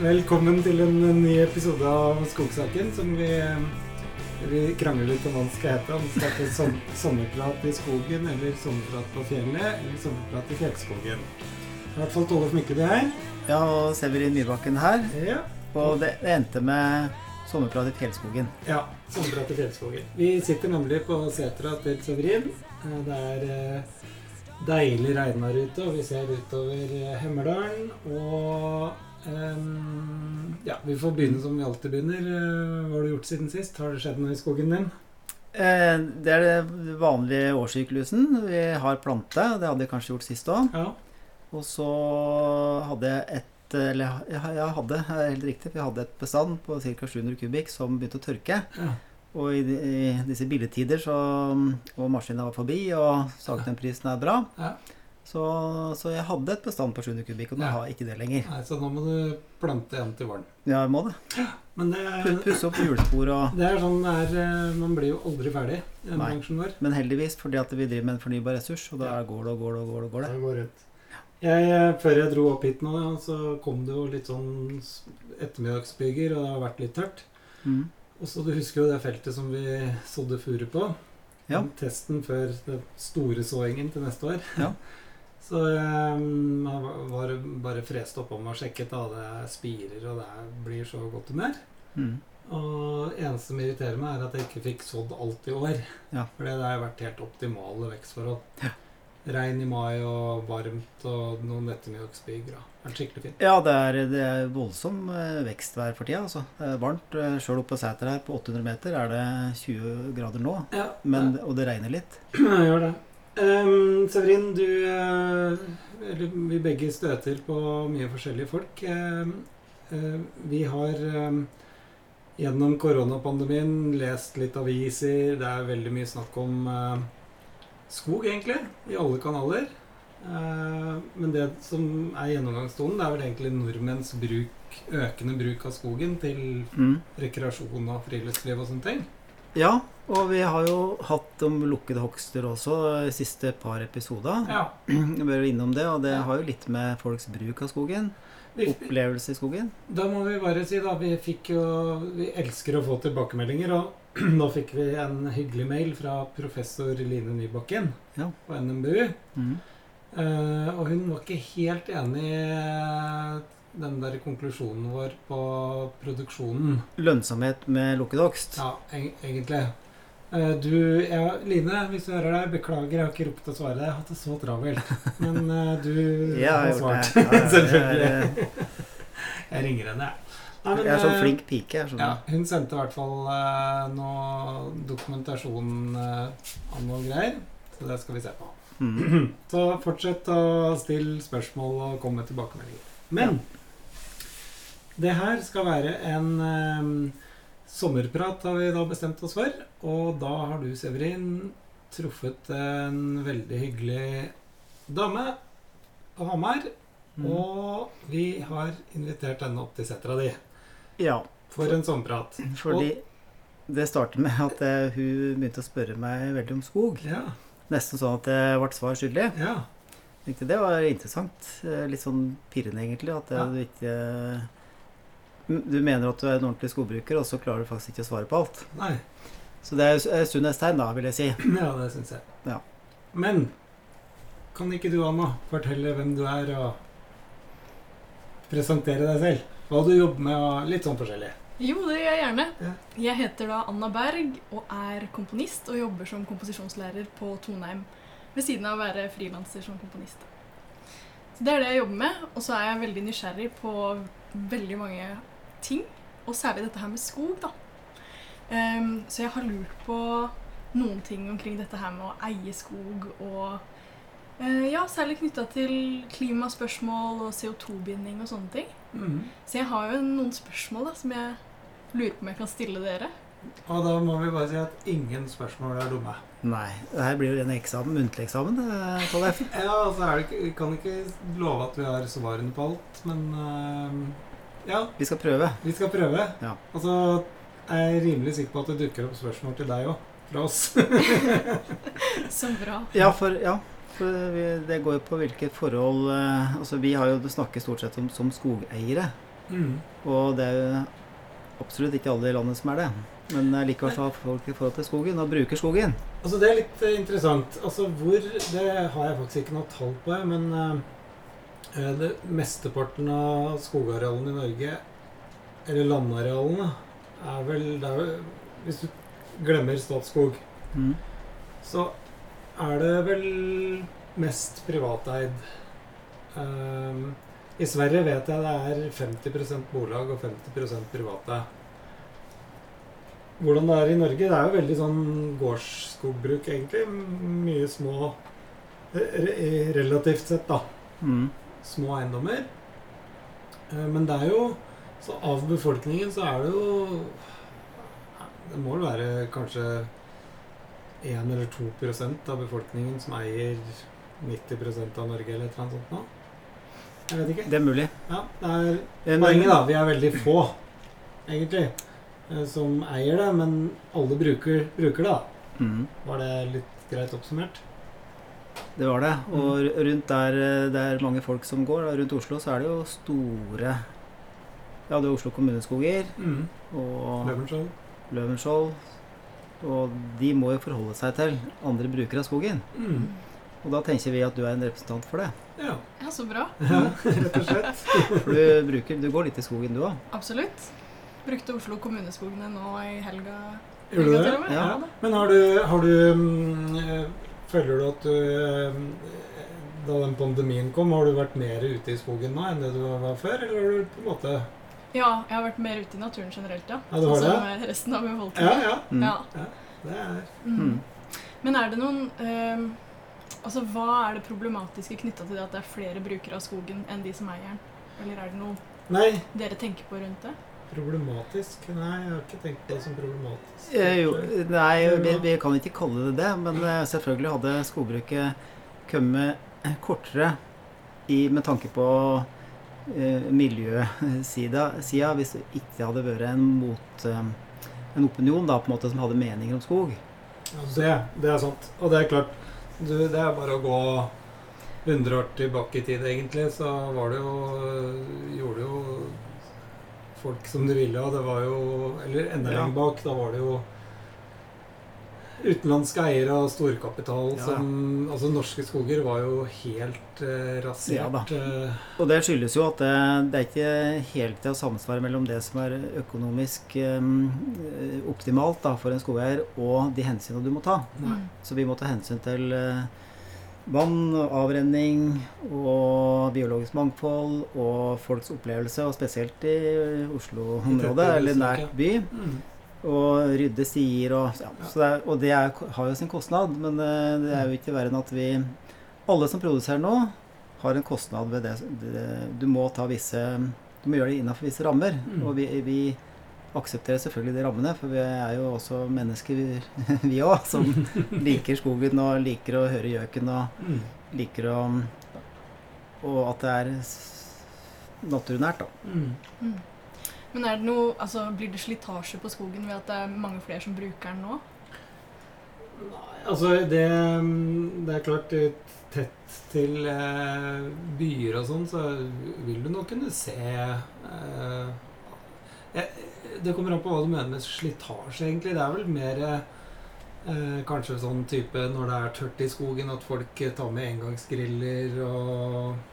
velkommen til en ny episode av Skogsaken som vi, vi krangler litt om hva den skal hete. Om det skal hete som, sommerprat i skogen, eller sommerprat på fjellet, eller sommerprat i fjellskogen. I hvert fall Tollef Mykkeby her. Ja, og Severin Myrbakken her. Ja. Og det, det endte med sommerprat i fjellskogen. ja, sommerprat i fjellskogen. Vi sitter nemlig på setra til Severin. Eh, Det er eh, deilig regnvær ute, og vi ser utover eh, Hemmerdalen. Og ehm, ja, vi får begynne som vi alltid begynner. Eh, Hva har du gjort siden sist? Har det skjedd noe i skogen din? Eh, det er det vanlige årssyklusen. Vi har plante, det hadde jeg kanskje gjort sist òg. Ja. Og så hadde jeg et Eller jeg, hadde, helt riktig, for jeg hadde et bestand på ca. 700 kubikk som begynte å tørke. ja. Og i, de- i disse billigtider så Og maskina var forbi, og sagtømmerprisen er bra. Ja. Så, så jeg hadde et bestand på 700 kubikk, og nå Ja. har jeg ikke det lenger. Nei, så nå må du plante igjen til våren. Ja, jeg må det. Men det, Pu- Pusse opp hjulspor og det er sånn det er eh, Man blir jo aldri ferdig i den bransjen vår. Men heldigvis, fordi at vi driver med en fornybar ressurs, og da Ja. går det og går det og går det. går det. Det går rundt. Jeg, eh, før jeg dro opp hit nå, ja, så kom det jo litt sånn ettermiddagsbyger, og det har vært litt tørt. Mm. Og så Du husker jo det feltet som vi sådde furu på? Ja. Testen før den store såingen til neste år. Ja. Så jeg var bare frest oppom og sjekket. da, Det er spirer, og det blir så godt humør. Mm. Og eneste som irriterer meg, er at jeg ikke fikk sådd alt i år. Ja. For det har vært helt optimale vekstforhold. Ja. Regn i mai og varmt og noen ettermiddagsbyger. da. Vært skikkelig fint. Ja, det er, det er voldsom eh, vekstvær for tida. Altså. Det er varmt. eh, Sjøl oppe på Sæter her på 800 meter er det 20 grader nå. Ja, Men, og det regner litt. Jeg gjør det. Ehm, Severin, du eh, Eller vi begge støter på mye forskjellige folk. Ehm, eh, vi har ehm, gjennom koronapandemien lest litt aviser. Det er veldig mye snakk om eh, skog, egentlig, i alle kanaler. Men det som er gjennomgangstonen, det er vel egentlig nordmenns bruk, økende bruk av skogen til Mm. rekreasjon og friluftsliv og sånne ting. Ja, og vi har jo hatt om lukkede hogster også de siste par episoder. Ja. Vi bør innom det, og det Ja. har jo litt med folks bruk av skogen. Opplevelse i skogen. Da må vi bare si da, vi fikk jo Vi elsker å få tilbakemeldinger, og da fikk vi en hyggelig mail fra professor Line Nybakken Ja. på NMBU. Mm. Uh, og hun var ikke helt enig i den der konklusjonen vår på produksjonen. Lønnsomhet med lukket hogst. Ja, e egentlig. Eh, du, ja, Line, hvis du hører deg, beklager, jeg har ikke rukket å svare deg. Jeg har hatt det så travelt. Men uh, du Ja, har svart. Ja, ja, Selvfølgelig. jeg- ringer henne, jeg. Nei, men, Jeg er sånn eh, flink pike. Jeg, Ja, hun sendte i hvert fall uh, noe dokumentasjon uh, av noe greier. Så det skal vi se på. Mm. Så fortsett å stille spørsmål og komme med tilbakemeldinger. Men det her skal være en sommerprat, har vi da bestemt oss for. Og da har du, Severin, truffet en veldig hyggelig dame på Hamar. Mm. Og vi har invitert henne opp til setra di Ja, for en sommerprat. fordi det startet med at eh, hun begynte å spørre meg veldig om skog. Ja, Nesten sånn at jeg ble svar skyldig. ja. Det var interessant. Eh, Litt sånn pirrende, egentlig. At Ja. du ikke Du mener at du er en ordentlig skogbruker, og så klarer du faktisk ikke å svare på alt. Nei. Så det er sunnhetstegn, da, vil jeg si. Ja, det syns jeg. Ja. Men kan ikke du, Anna, fortelle hvem du er, og presentere deg selv? Hva du jobber med, og litt sånn forskjellig. Jo, det gjør jeg gjerne. Ja. Jeg heter da Anna Berg og er komponist og jobber som komposisjonslærer på Toneheim ved siden av å være frilanser som komponist. Så Det er det jeg jobber med, og så er jeg veldig nysgjerrig på veldig mange ting, og særlig dette her med skog, da. Um, så jeg har lurt på noen ting omkring dette her med å eie skog og uh, Ja, særlig knytta til klimaspørsmål og CO2-binding og sånne ting. Mm. Så jeg har jo noen spørsmål da, som jeg lurer på om jeg kan stille dere. Og da må vi bare si at ingen spørsmål er dumme. Nei. Det her blir jo en eksamen, muntlig eksamen, det, Tollef. Ja, altså er det Vi kan ikke love at vi har svarene på alt, men eh, ja, Vi skal prøve. vi skal prøve. Ja. Og så er jeg rimelig sikker på at det dukker opp spørsmål til deg òg, fra oss. Så bra. Ja, for, ja, for vi, det går jo på hvilke forhold eh, Altså, vi har jo snakket stort sett om som skogeiere. Mm. Og det er jo absolutt ikke alle i landet som er det. Men likevel så har folk i forhold til skogen, og bruker skogen. Altså Det er litt eh, interessant. Altså hvor Det har jeg faktisk ikke noe tall på, men eh, det, mesteparten av skogarealene i Norge, eller landarealene, er vel det er, vel- Hvis du glemmer Statskog, Mm. så er det vel mest privateid. Um, I Sverige vet jeg det er 50% bolag og 50% private. Hvordan det er i Norge? Det er jo veldig sånn gårdsskogbruk, egentlig. Mye små re Relativt sett, da. Mm. Små eiendommer. Eh, Men det er jo Så av befolkningen så er det jo Det må vel være kanskje 1 eller 2 prosent av befolkningen som eier 90% av Norge, eller et eller annet sånt nå. Jeg vet ikke. Det er mulig. Ja, det er Eh, poenget, da. Vi er veldig få, egentlig, eh, som eier det. Men alle bruker, bruker det, da. Mm. Var det litt greit oppsummert? Det var det. Og rundt der eh, det er mange folk som går, da, rundt Oslo, så er det jo store Ja, det er Oslo kommuneskoger Mm. og Løvenskiold. Løvenskiold. Og de må jo forholde seg til andre brukere av skogen. Mm. Og da tenker vi at du er en representant for det. Ja. Ja, så bra. ja, rett og slett. For du, bruker, du går litt i skogen, du òg. Absolutt. Brukte Oslo kommuneskogene nå i helga. Gjorde du det? Ja. Men har du, har du mm, eh, Føler du at du eh, Da den pandemien kom, har du vært mer ute i skogen nå enn det du var før? Eller har du på en måte ja, jeg har vært mer ute i naturen generelt, ja. Ja, Sånn som det? med resten av Ja, befolkningen. ja. Mm. Ja. Det er Mm. Mm. Men er det noen ehm, Altså, Hva er det problematiske knytta til det at det er flere brukere av skogen enn de som eier den? Eller er det noe Nei, dere tenker på rundt det? Problematisk? Nei, jeg har ikke tenkt på det som problematisk. Eh, jo, nei, vi, vi kan ikke kalle det det, men eh, selvfølgelig hadde skogbruket kommet kortere i, med tanke på eh, miljøsida sida, hvis det ikke hadde vært en mot eh, en opinion da, på en måte som hadde meninger om skog. Ja, det, det er sant. Og det er klart, du, det er bare å gå 100 år tilbake i tid, egentlig, så var det jo Gjorde jo folk som du ville, og det var jo Eller enda Ja. lenger bak, da var det jo utenlandske eiere og storkapital Ja. som Altså, norske skoger var jo helt eh, Ja da. rasert. eh, Og det skyldes jo at det, det er ikke helt til å samsvare mellom det som er økonomisk eh, optimalt da, for en skogeier, og de hensynene du må ta. Nei. Så vi må ta hensyn til eh, vann, og avrenning og biologisk mangfold og folks opplevelse, og spesielt i Oslo-området, eller nært by. Mm. Og rydde stier og ja, det er, Og det er, har jo sin kostnad, men eh, det er jo ikke verre enn at vi Alle som produserer nå, har en kostnad ved det. det du må ta visse Du må gjøre det innenfor visse rammer. Mm. Og vi, vi aksepterer selvfølgelig de rammene, for vi er jo også mennesker, vi òg, som liker skogen og liker å høre gjøken og Mm. liker å Og at det er naturnært, da. Mm. Mm. Men er det noe, altså, blir det slitasje på skogen ved at det er mange flere som bruker den nå? Nei, altså det, det er klart eh, Tett til eh, byer og sånn, så vil du nok kunne se eh, eh, Det kommer an på hva du mener med slitasje, egentlig. Det er vel mer eh, kanskje sånn type når det er tørt i skogen, at folk tar med engangsgriller og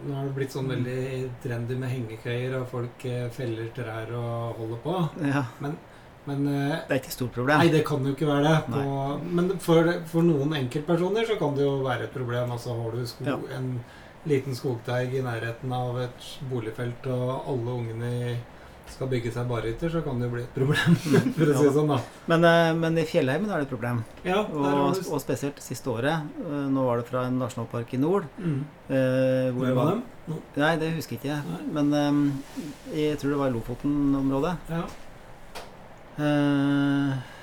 Nå har det blitt sånn veldig trendy med hengekøyer, og folk eh, feller trær og holder på. Ja, Men eh, det er ikke et stort problem. Nei, det kan jo ikke være det. På, men for, for noen enkeltpersoner så kan det jo være et problem. Altså Har du sko, Ja. en liten skogteig i nærheten av et boligfelt, og alle ungene i- skal bygge seg barytter, så kan det jo bli et problem. For å si det sånn, da. Men, eh, men i fjellheimen er det et problem. Ja, Og, og spesielt siste året. eh, Nå var det fra en nasjonalpark i nord. mm. eh, hvor det var dem? Nei, det husker jeg ikke. Nei. Men jeg tror det var i Lofoten-området. Ja. Eh,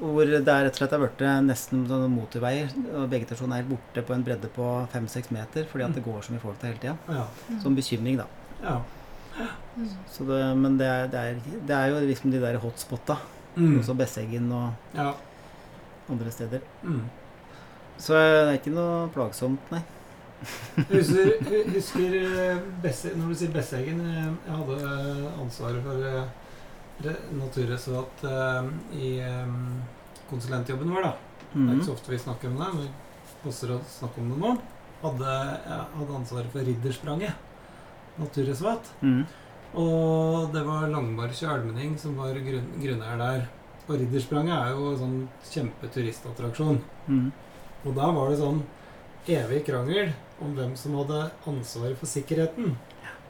hvor det er rett og slett har blitt nesten sånne motorveier. Og vegetasjonen er borte på en bredde på fem-seks meter fordi at det går så mye folk der hele tida. ja. Som bekymring, da. ja. Mm. Så det, men det er, det, er, det er jo liksom de der hotspotta. Mm. Også Besseggen og ja. andre steder. Mm. Så det er ikke noe plagsomt, nei. Husker, husker eh, Besse, Når du sier Besseggen eh, Jeg hadde eh, ansvaret for naturreservat i konsulentjobben vår. da. Det er Mhm. ikke så ofte vi snakker om det, men vi passer å snakke om det nå. Hadde, jeg hadde ansvaret for Ridderspranget naturreservat. Mhm. Og det var Langmark Kjølmening som var grunn, grunneier der. Og Ridderspranget er jo en sånn kjempeturistattraksjon. Mm. Og da var det sånn evig krangel om hvem som hadde ansvaret for sikkerheten.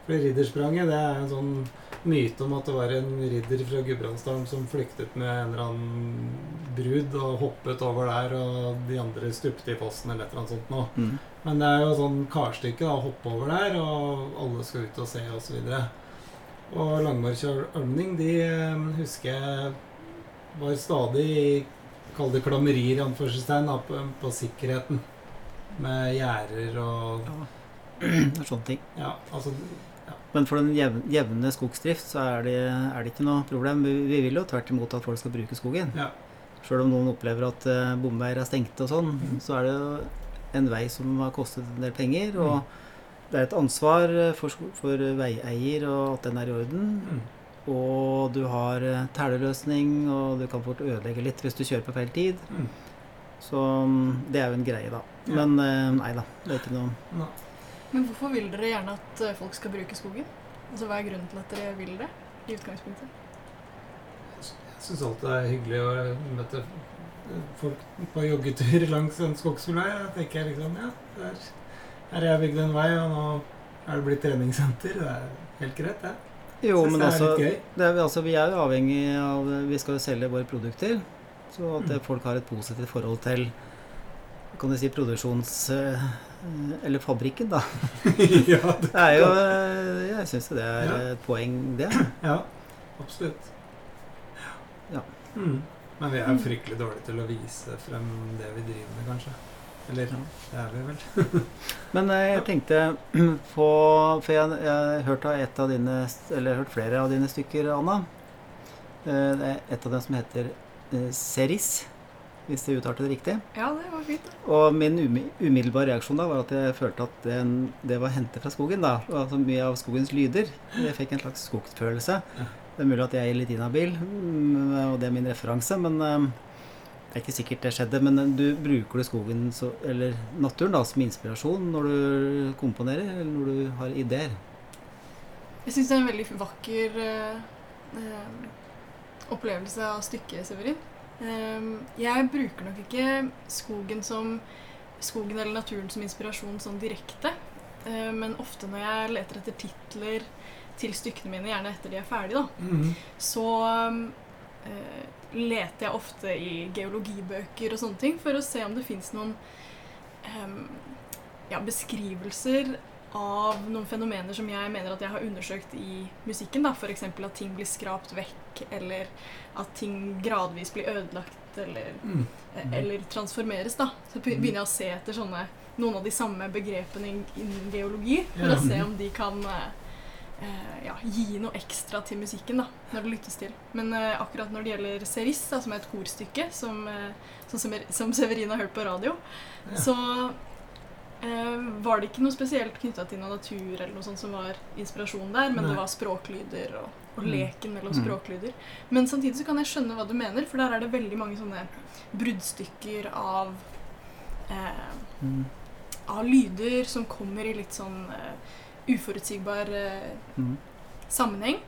For Ridderspranget det er en sånn myte om at det var en ridder fra Gudbrandsdalen som flyktet med en eller annen brud og hoppet over der, og de andre stupte i fossen eller et eller annet sånt noe. Mm. Men det er jo sånn karstykke da, å hoppe over der, og alle skal ut og se. Og, så Langmark og Almenning, de eh, husker jeg var stadig i Kall det klammerier, anførselstegn, på, på sikkerheten. Med gjerder og ja. sånne ting. Ja, altså Men for den jevne skogsdrift så er det, er det ikke noe problem. Vi, vi vil jo tvert imot at folk skal bruke skogen. Ja. Sjøl om noen opplever at uh, bomveier er stengte og sånn, mm. så er det jo en vei som har kostet en del penger. Og det er et ansvar eh, for, for veieier og at den er i orden. mm, Og du har eh, teleløsning, og du kan fort ødelegge litt hvis du kjører på feil tid. mm. Så mm, det er jo en greie, da. Ja. Men eh, nei da, det er ikke noe Nå. Men hvorfor vil dere gjerne at folk skal bruke skogen? Altså, Hva er grunnen til at dere vil det? i utgangspunktet? Jeg syns alltid det er hyggelig å møte folk på joggetur langs en skogsfull vei. Da tenker jeg liksom Ja, der, her har jeg bygd en vei, og nå er det blitt treningssenter. Det er helt greit, det. Jo, men det er altså, det er, altså Vi er avhengig av Vi skal jo selge våre produkter. Så at Mm. folk har et positivt forhold til kan du si produksjons... eh, Eller fabrikken, da. ja, det, Det er jo eh, Jeg syns jo det er Ja. et poeng, det. ja, absolutt. Ja. Mm. Men vi er fryktelig dårlige til å vise frem det vi driver med, kanskje. Eller Ja. det er vi vel. Men eh, jeg tenkte på For jeg, jeg har hørt, av et av dine, eller jeg har hørt flere av dine stykker, Anna. Eh, Det er et av dem som heter eh, Seris, hvis jeg uttalte det riktig. Ja, det var fint. Og min umiddelbare reaksjon da var at jeg følte at den, det var hentet fra skogen. da, og Altså mye av skogens lyder. Jeg fikk en slags skogsfølelse. Ja. Det er mulig at jeg er litt inhabil, mm, og det er min referanse, men eh, det er ikke sikkert det skjedde. Men du bruker du skogen så, eller naturen da, som inspirasjon når du komponerer, eller når du har ideer? Jeg syns det er en veldig vakker eh, eh, opplevelse av stykket, Severin. Eh, jeg bruker nok ikke skogen som skogen eller naturen som inspirasjon sånn direkte. Eh, men ofte når jeg leter etter titler til stykkene mine, gjerne etter de er ferdige, da, Mm. så eh, leter jeg ofte i geologibøker og sånne ting for å se om det fins noen eh, ja, beskrivelser av noen fenomener som jeg mener at jeg har undersøkt i musikken. F.eks. at ting blir skrapt vekk, eller at ting gradvis blir ødelagt, eller, Mm. eh, eller transformeres. da. Så begynner jeg å se etter sånne, noen av de samme begrepene innen geologi, for Ja. å se om de kan eh, ja, gi noe ekstra til musikken da, når det lyttes til. Men eh, akkurat når det gjelder Seris, da, som er et korstykke som, eh, som, som Severin har hørt på radio, Ja. så eh, var det ikke noe spesielt knytta til noe natur eller noe sånt som var inspirasjon der, men Nei. det var språklyder og, og Mm. leken mellom Mm. språklyder. Men samtidig så kan jeg skjønne hva du mener, for der er det veldig mange sånne bruddstykker av eh, Mm. av lyder som kommer i litt sånn eh, uforutsigbar eh, Mm. sammenheng.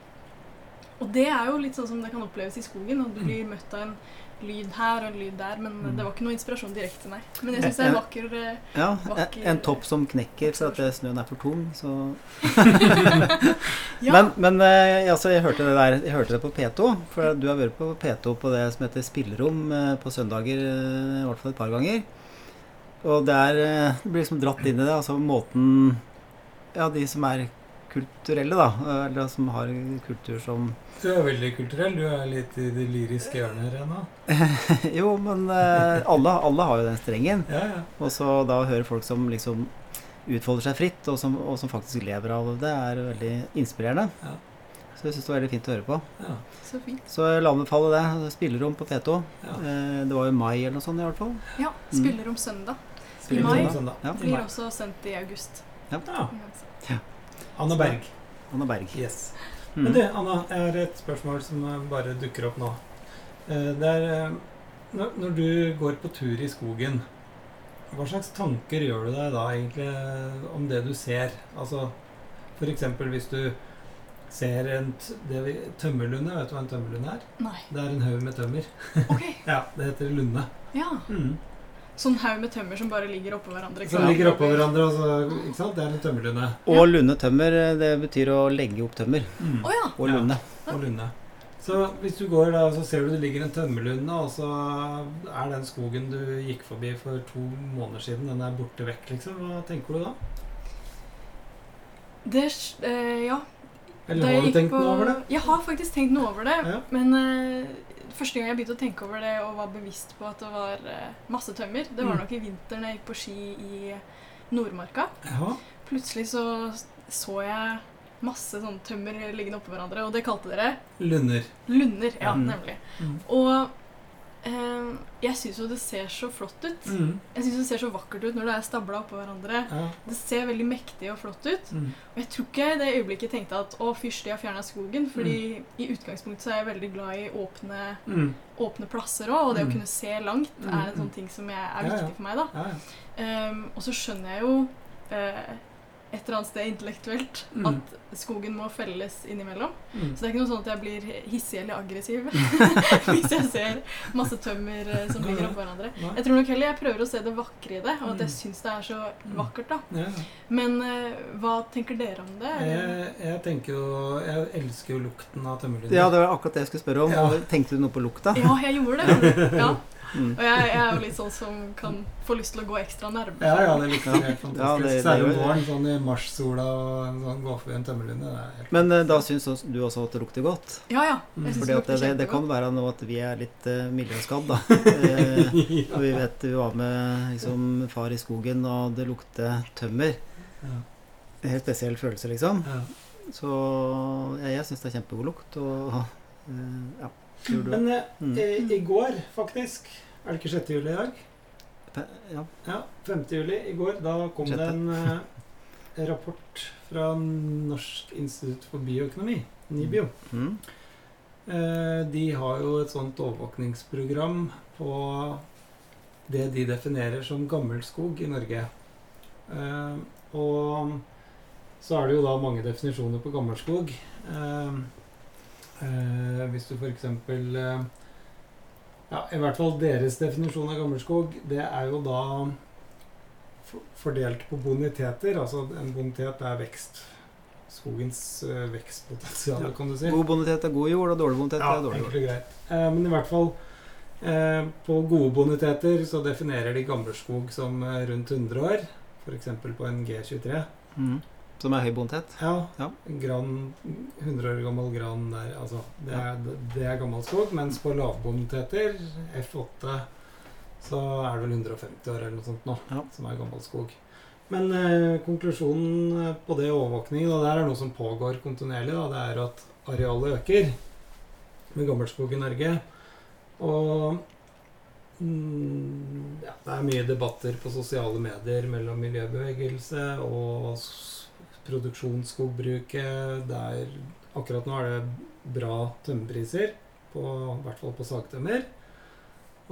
Og det er jo litt sånn som det kan oppleves i skogen, at du blir møtt av en lyd her og en lyd der, men Mm. det var ikke noe inspirasjon direkte, nei. Men jeg syns det er en vakker eh, Ja, en, Vakker- en topp som knekker for at eh, snøen er for tung, så Ja, Men, men eh, altså, jeg hørte det der Jeg hørte det på P2. For du har vært på P2 på det som heter Spillerom eh, på søndager, eh, i hvert fall et par ganger. Og det er det blir liksom dratt inn i det. Altså måten Ja, de som er kulturelle, da. Eller som har kultur som Du er veldig kulturell. Du er litt i det lyriske hjørnet her ennå. Jo, men eh, alle, alle har jo den strengen. Ja, ja. Og så da å høre folk som liksom utfolder seg fritt, og som, og som faktisk lever av det, er veldig inspirerende. Ja. Så jeg syns det var veldig fint å høre på. ja. så fint. Så jeg vil anbefale det. Spillerom på P2. ja. Eh, det var jo mai eller noe sånt i hvert fall. Ja, Spillerom søndag. Spillerom. I mai. Søndag. Ja. I Blir også sendt i august. Ja. Anna Berg. Anna Berg. Yes. Mm. Men du, Anna, jeg har et spørsmål som bare dukker opp nå. Eh, Det er eh, når, du går på tur i skogen, hva slags tanker gjør du deg da egentlig eh, om det du ser? Altså f.eks. hvis du ser en t det vi, tømmerlunde, vet du hva en tømmerlunde er? Nei. Det er en haug med tømmer. OK. Ja, det heter lunde. Ja. Mm. Sånn haug med tømmer som bare ligger oppå hverandre. ikke Som ligger oppå hverandre. Altså, ikke sant? Det er en tømmerlunde. Og lunde tømmer, det betyr å legge opp tømmer. Mm. Oh, ja. Og Ja. og lunde. Så hvis du går da, så ser du det ligger en tømmerlunde, og så er den skogen du gikk forbi for to måneder siden, den er borte vekk, liksom. Hva tenker du da? Det, eh, ja. Eller Da har du tenkt på- noe over det? Jeg har faktisk tenkt noe over det. Ja. Men eh, første gang jeg begynte å tenke over det og var bevisst på at det var eh, masse tømmer, det var Mm. nok i vinteren jeg gikk på ski i Nordmarka. Ja. Plutselig så så jeg masse sånn tømmer liggende oppå hverandre, og det kalte dere Lunder. lunder. Ja, Mm. nemlig. Mm. Og jeg syns jo det ser så flott ut. Mm. Jeg syns det ser så vakkert ut når det er stabla oppå hverandre. Ja. Det ser veldig mektig og flott ut. Mm. Og jeg tror ikke i det øyeblikket tenkte at å, fysj, de har fjerna skogen. Fordi i utgangspunktet så er jeg veldig glad i åpne, Mm. åpne plasser òg. Og det Mm. å kunne se langt Mm, er en mm. sånn ting som jeg, er Ja, ja. viktig for meg. da. Ja, ja. Ehm, og så skjønner jeg jo eh, et eller annet sted intellektuelt Mm. at skogen må felles innimellom. Mm. Så det er ikke noe sånn at jeg blir hissig eller aggressiv hvis jeg ser masse tømmer eh, som ligger oppå hverandre. Jeg tror nok heller jeg prøver å se det vakre i det, og at jeg Mm. syns det er så vakkert. da. Ja. Men uh, hva tenker dere om det? Jeg, jeg tenker jo Jeg elsker jo lukten av tømmerlyder. Ja, det var akkurat det jeg skulle spørre om. Ja. Tenkte du noe på lukta? Ja, jeg gjorde det. Ja. Mm. Og jeg, jeg er jo litt sånn som kan få lyst til å gå ekstra nærme. Ja, ja, det lukter Ja. helt fantastisk. Ja, det- det Særlig om våren, sånn i marssola og en sånn, gå forbi en tømmerlunde. Det er helt Men eh, da syns du også at det lukter godt? Ja, ja. Mm. Jeg synes Fordi det det, lukter det, det kan være nå at vi er litt uh, miljøskadd, da. ja. og vi vet vi var med liksom, far i skogen, og det lukter tømmer. ja. Helt spesiell følelse, liksom. Ja. Så ja, jeg syns det er kjempegod lukt. Og eh, ja. Men eh, Mm. i, i går, faktisk Er det ikke 6. juli i dag? Ja. Ja, 5. juli i går. Da kom det en eh, rapport fra Norsk institutt for bioøkonomi, NIBIO. Mm. Eh, de har jo et sånt overvåkningsprogram på det de definerer som gammelskog i Norge. Eh, og så er det jo da mange definisjoner på gammelskog. Eh, eh, hvis du f.eks. Eh, ja, I hvert fall deres definisjon av gammelskog, det er jo da fordelt på boniteter. Altså en bonitet er vekst. Skogens eh, vekstpotensial, Ja. kan du si. God bonitet er god jord, og dårlig bonitet Ja, er dårlig jord. greit. Eh, men i hvert fall eh, på gode boniteter så definerer de gammelskog som eh, rundt 100 år. F.eks. på en G23. Mm. Som er høy bonitet. Ja, Ja. gran, 100 år gammel gran der. Altså, det er, det er gammel skog. Mens på lavboniteter, F8, så er det vel 150 år eller noe sånt nå, Ja. som er gammel skog. Men eh, konklusjonen på det overvåkningen, og det er noe som pågår kontinuerlig, da, det er at arealet øker med gammelskog i Norge. Og mm, ja, det er mye debatter på sosiale medier mellom miljøbevegelse og produksjonsskogbruket. Det er, akkurat nå er det bra tømmerpriser, i hvert fall på sagtømmer.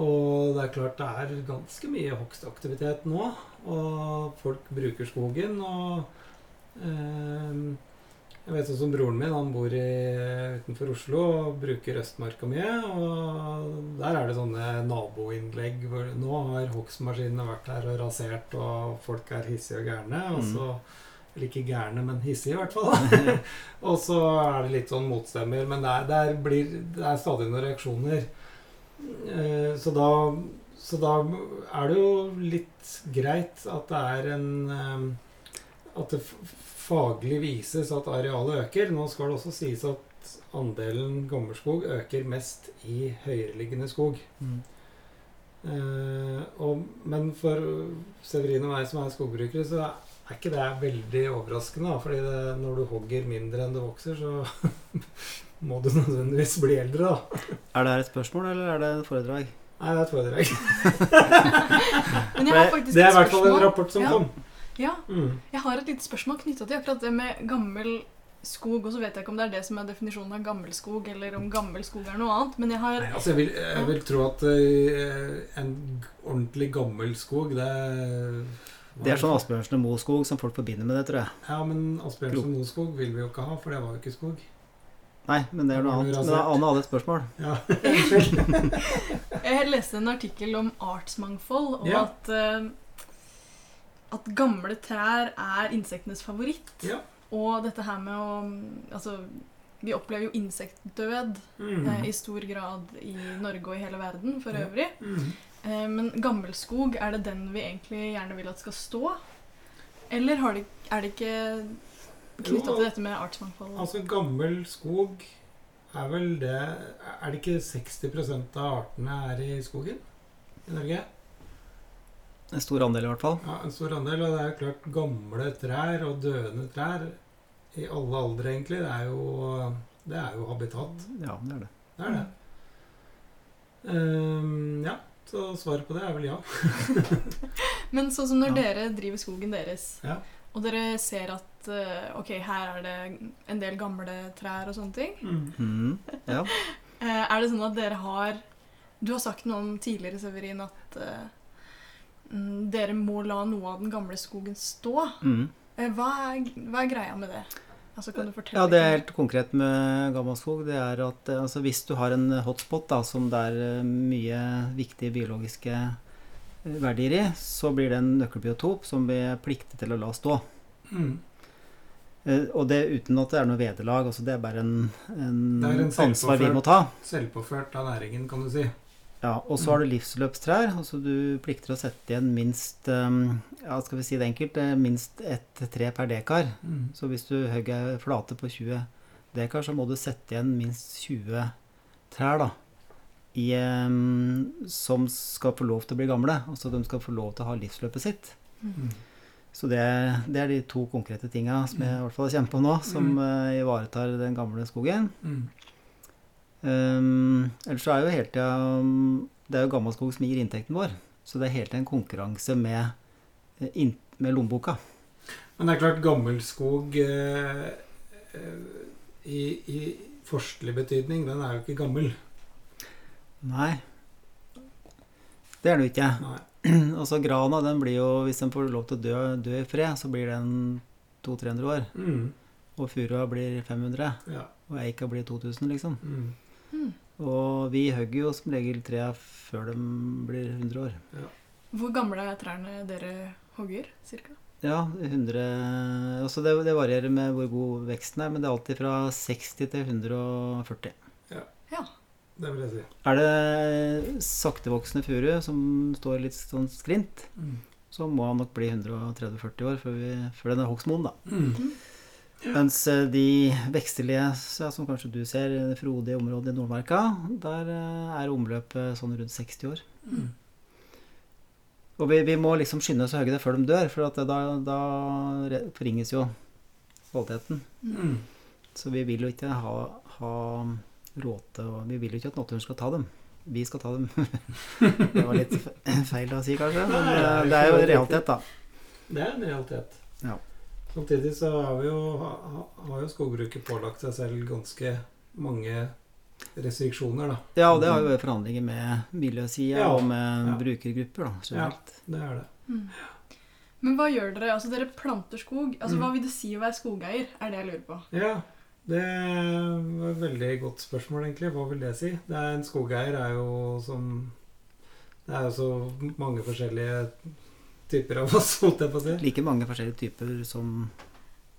Og det er klart det er ganske mye hogstaktivitet nå, og folk bruker skogen. Og eh, jeg vet sånn som broren min, han bor i, utenfor Oslo og bruker Østmarka mye. Og der er det sånne naboinnlegg hvor nå har hogstmaskinene vært her og rasert, og folk er hissige og gærne. Og Mm. Eller ikke gærne, men hissige i hvert fall. og så er det litt sånn motstemmer, men det er, det er, blir, det er stadig noen reaksjoner. Eh, så, da, så da er det jo litt greit at det er en eh, At det faglig vises at arealet øker. Nå skal det også sies at andelen gammelskog øker mest i høyereliggende skog. Mm. Eh, og, men for Severin og meg som er skogbrukere, så er ikke det veldig overraskende. Fordi det, når du hogger mindre enn du vokser, så må du nødvendigvis bli eldre. da. Er det her et spørsmål, eller er det et foredrag? Nei, det er et foredrag. Men jeg har faktisk Det er i hvert fall en rapport som Ja. kom. Ja, Mm. jeg har et lite spørsmål knytta til akkurat det med gammel skog. Og så vet jeg ikke om det er det som er definisjonen av gammel skog, eller om gammel skog er noe annet. Men jeg har Nei, altså jeg vil, jeg vil tro at uh, en ordentlig gammel skog, det Det er sånn Asbjørnsen og Moe-skog som folk forbinder med det, tror jeg. Ja, men Asbjørnsen Moskog vil vi jo ikke ha, for det var jo ikke skog. Nei, men det er noe annet. Men? Anne hadde et spørsmål. Ja. Jeg leste en artikkel om artsmangfold, og Ja. at, uh, at gamle trær er insektenes favoritt. Ja. Og dette her med å Altså, vi opplever jo insektdød Mm. eh, i stor grad i Norge og i hele verden for Ja. øvrig. Mm. Eh, men gammelskog, er det den vi egentlig gjerne vil at skal stå? Eller har det, er det ikke knytta til dette med artsmangfold? Altså, gammel skog er vel det Er det ikke 60% av artene er i skogen i Norge? En stor andel, i hvert fall. Ja, en stor andel. Og det er jo klart gamle trær og døende trær i alle aldre, egentlig. Det er jo, det er jo habitat. Ja, det er det. Det er det. Um, ja, så svaret på det er vel ja. Men sånn som når Ja. dere driver skogen deres, Ja. og dere ser at eh, ok, her er det en del gamle trær og sånne ting, mm. Ja. eh, er det sånn at dere har Du har sagt noe om tidligere, Severin, at eh, mm, dere må la noe av den gamle skogen stå. Mhm. Eh, hva, er, hva er greia med det? Altså, kan du fortelle Ja, det er helt konkret med Gammaskog. Det er at eh, altså, hvis du har en hotspot da, som det er eh, mye viktige biologiske eh, verdier i, så blir det en nøkkelbiotop som vi er pliktig til å la stå. Mm. Og det uten at det er noe vederlag. Altså, det er bare en, en, Det en ansvar vi må ta. Selvpåført av næringen, kan du si. Ja, og så har du livsløpstrær. Altså du plikter å sette igjen minst um, ja, skal vi si det enkelt, eh, minst ett tre per dekar. Mm. Så hvis du hogger flate på 20 dekar, så må du sette igjen minst 20 trær da, i, um, som skal få lov til å bli gamle. Altså de skal få lov til å ha livsløpet sitt. Mm. Så det, det er de to konkrete tinga som jeg i hvert fall kjenner på nå, som Mm. eh, ivaretar den gamle skogen. Um, ellers så er jo hele tida um, Det er jo gammelskog som gir inntekten vår. Så det er hele tida en konkurranse med, eh, med lommeboka. Men det er klart, gammelskog eh, eh, i, i forstlig betydning, den er jo ikke gammel. Nei. Det er det jo ikke. Nei. Altså grana, den blir jo Hvis den får lov til å dø, dø i fred, så blir den 200-300 år. Mm. Og furua blir 500. Ja. Og eika blir 2000, liksom. Mm. Og vi hogger jo som regel trea før de blir 100 år. Hvor gamle er trærne dere hogger, cirka? Ja, 100 altså det, det varierer med hvor god veksten er, men det er alltid fra 60 til 140. Ja. Det vil jeg si. Er det saktevoksende furu som står litt sånn skrint, Mm. så må han nok bli 130-40 år før, vi, før den er hogstmoden, da. Mm. Mens eh, de vekstelige, ja, som kanskje du ser, det frodige området i Nordmarka, der eh, er omløpet sånn rundt 60 år. Mm. Og vi, vi må liksom skynde oss å hogge det før de dør, for at da, da forringes jo kvaliteten. Mm. Så vi vil jo ikke ha, ha råte, og vi vil jo ikke at naturen skal ta dem. Vi skal ta dem. det var litt feil å si, kanskje, men eh, det er jo en realitet, da. Det er en realitet. Ja. Samtidig så har, vi jo, har jo skogbruket pålagt seg selv ganske mange restriksjoner, da. Ja, og det har jo vært forhandlinger med miljøsida Ja, og med ja. brukergrupper, da, generelt. Det er det. Mm. Men hva gjør dere? Altså, dere planter skog. Altså, Mm. Hva vil det si å være skogeier? Er det jeg lurer på. Ja, det var et veldig godt spørsmål, egentlig. Hva vil det si? Det er En skogeier er jo som Det er jo så mange forskjellige typer av oss, holdt jeg på å si. Like mange forskjellige typer som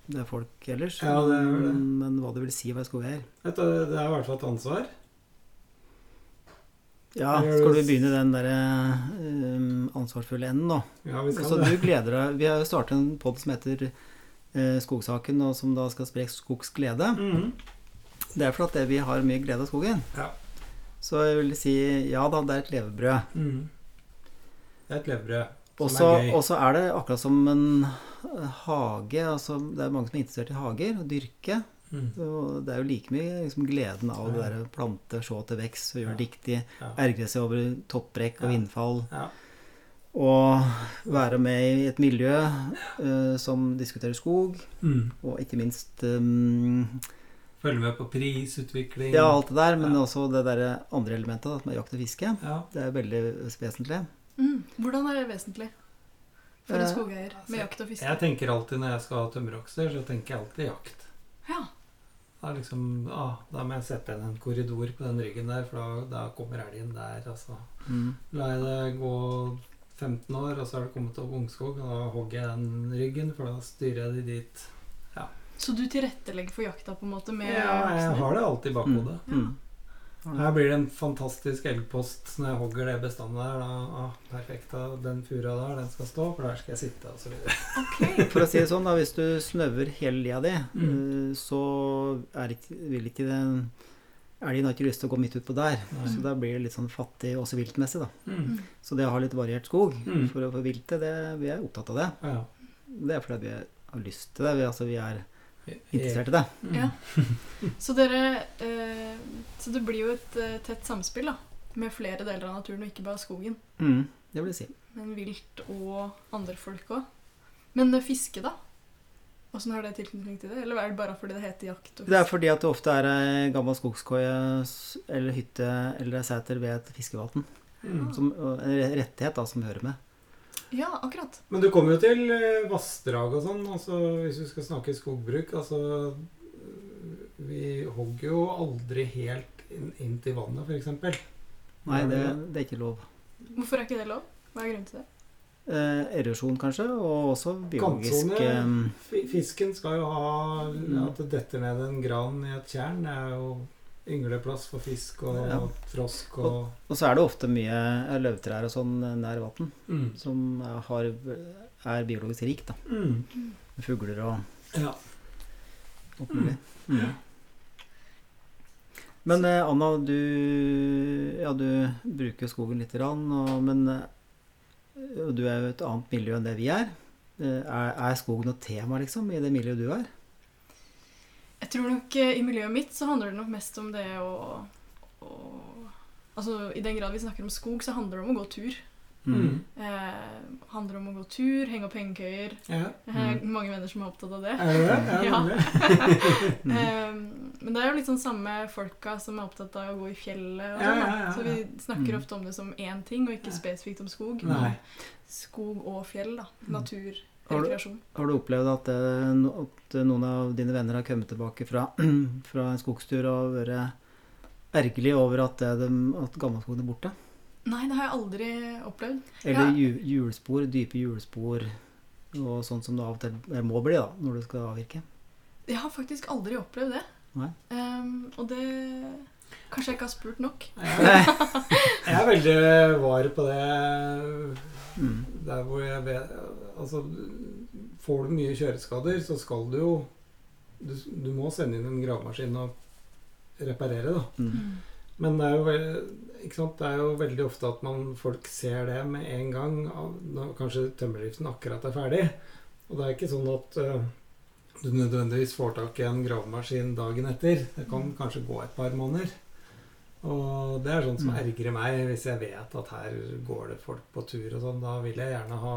det er folk ellers. Ja, det er det. Men, men hva det vil si å være skogeier Det er i hvert fall et ansvar. Ja, skal du begynne den derre um, ansvarsfulle enden, da? Ja, vi skal Så det. du gleder deg Vi har startet en pod som heter uh, Skogsaken, og som da skal spre skogsglede. Mhm. Det er fordi at vi har mye glede av skogen. Ja. Så jeg vil si ja da, det er et levebrød. Mm. Det er et levebrød Og så er er det akkurat som en eh, hage. Altså, det er mange som er interessert i hager og dyrke. Mm. Og det er jo like mye liksom, gleden av det å plante, se til vekst og gjøre Ja. riktig. Ja. Ergre seg over topprekk og Ja. innfall. Ja. Og være med i et miljø uh, som diskuterer skog, Mm. og ikke minst um, Følge med på prisutvikling. Ja, alt det der, men også det der andre elementet, At man jakter jakt og fiske. Det er veldig vesentlig. Mm. Hvordan er det vesentlig for en skogeier med jakt og fiske? Jeg tenker alltid når jeg skal ha tømmerokser, så tenker jeg alltid jakt. Ja. Da, er liksom, ah, da må jeg sette igjen en korridor på den ryggen der, for da, da kommer elgen der. Altså. Mm. La jeg det gå 15 år, og så har det kommet opp ungskog, og da hogger jeg den ryggen, for da styrer jeg de dit. Ja. Så du tilrettelegger for jakta på en måte med Ja, jeg har det alltid i bakhodet. Mm. Her blir det en fantastisk elgpost når jeg hogger det bestandet der. Da, ah, perfekt, da, den fura der, den skal stå, for der skal jeg sitte, og så videre. For å si det sånn, da, hvis du snøver hele lia di, Mm. eh, så er ikke, vil ikke den Elgen har ikke lyst til å gå midt utpå der. Nei. Så da blir det litt sånn fattig også viltmessig, da. Mm. Så det å ha litt variert skog Mm. for å få viltet, det, vi er opptatt av det. Ja. Det er fordi vi har lyst til det. Vi, altså, vi er interessert i det. Ja. Så dere eh, Så det blir jo et eh, tett samspill da med flere deler av naturen, og ikke bare skogen. Mm. Det vil jeg si. Men vilt og andre folk òg. Men eh, fiske, da? Åssen har det tilknytning til det? Eller er det bare fordi det heter jakt og Det er fordi at det ofte er ei gammel skogskoie eller hytte eller ei sæter ved et fiskevann. Mm. Som, en rettighet da, som hører med. Ja, akkurat. Men du kommer jo til eh, vassdrag og sånn, altså hvis vi skal snakke skogbruk. Altså Vi hogger jo aldri helt inn, inn til vannet, f.eks. Nei, det, det er ikke lov. Hvorfor er ikke det lov? Hva er grunnen til det? Eh, erosjon, kanskje, og også biologisk Kantsone. eh, Fisken skal jo ha at det detter ned en gran i et tjern. Det er jo yngleplass for fisk og Ja. frosk og Og så er det ofte mye eh, løvtrær og sånn eh, nær vann mm. som er, har, er biologisk rikt. da. Mm. Fugler og Ja. alt mulig. Mm. Men eh, Anna, du, ja, du bruker skogen lite grann, og, men eh, og du er jo et annet miljø enn det vi er. Eh, Er, er skogen noe tema, liksom, i det miljøet du er? Tror nok eh, I miljøet mitt så handler det nok mest om det å, å Altså, I den grad vi snakker om skog, så handler det om å gå tur. Mm. Eh, handler om å gå tur, henge opp hengekøyer. ja. Mm. har mange venner som er opptatt av det. Ja, det det? Ja. Mm. Eh, men det er jo litt sånn samme folka som er opptatt av å gå i fjellet. Og Ja, sånn, da. ja, ja, Så vi snakker Mm. ofte om det som én ting, og ikke spesifikt om skog. Nei. Skog og fjell, da. Natur, Har du- Har du opplevd at, det, at noen av dine venner har kommet tilbake fra, fra en skogstur og vært ergerlig over at, det, at gammelskogen er borte? Nei, det har jeg aldri opplevd. Eller Ja. hjulspor, dype hjulspor og sånn som det av og til eh, må bli da, når du skal avvirke? Jeg har faktisk aldri opplevd det. Ehm, og det Kanskje jeg ikke har spurt nok. Jeg, er veldig var på det Mm. der hvor jeg vet Altså, får du mye kjøreskader, så skal du jo Du, du må sende inn en gravemaskin og reparere, da. Mm. Men det er, jo, ikke sant? det er jo veldig ofte at man, folk ser det med en gang, når kanskje tømmerdriften akkurat er ferdig. Og det er ikke sånn at uh, du nødvendigvis får tak i en gravemaskin dagen etter. Det kan kanskje gå et par måneder. Og det er sånt som Mm. ergrer meg, hvis jeg vet at her går det folk på tur og sånn. Da vil jeg gjerne ha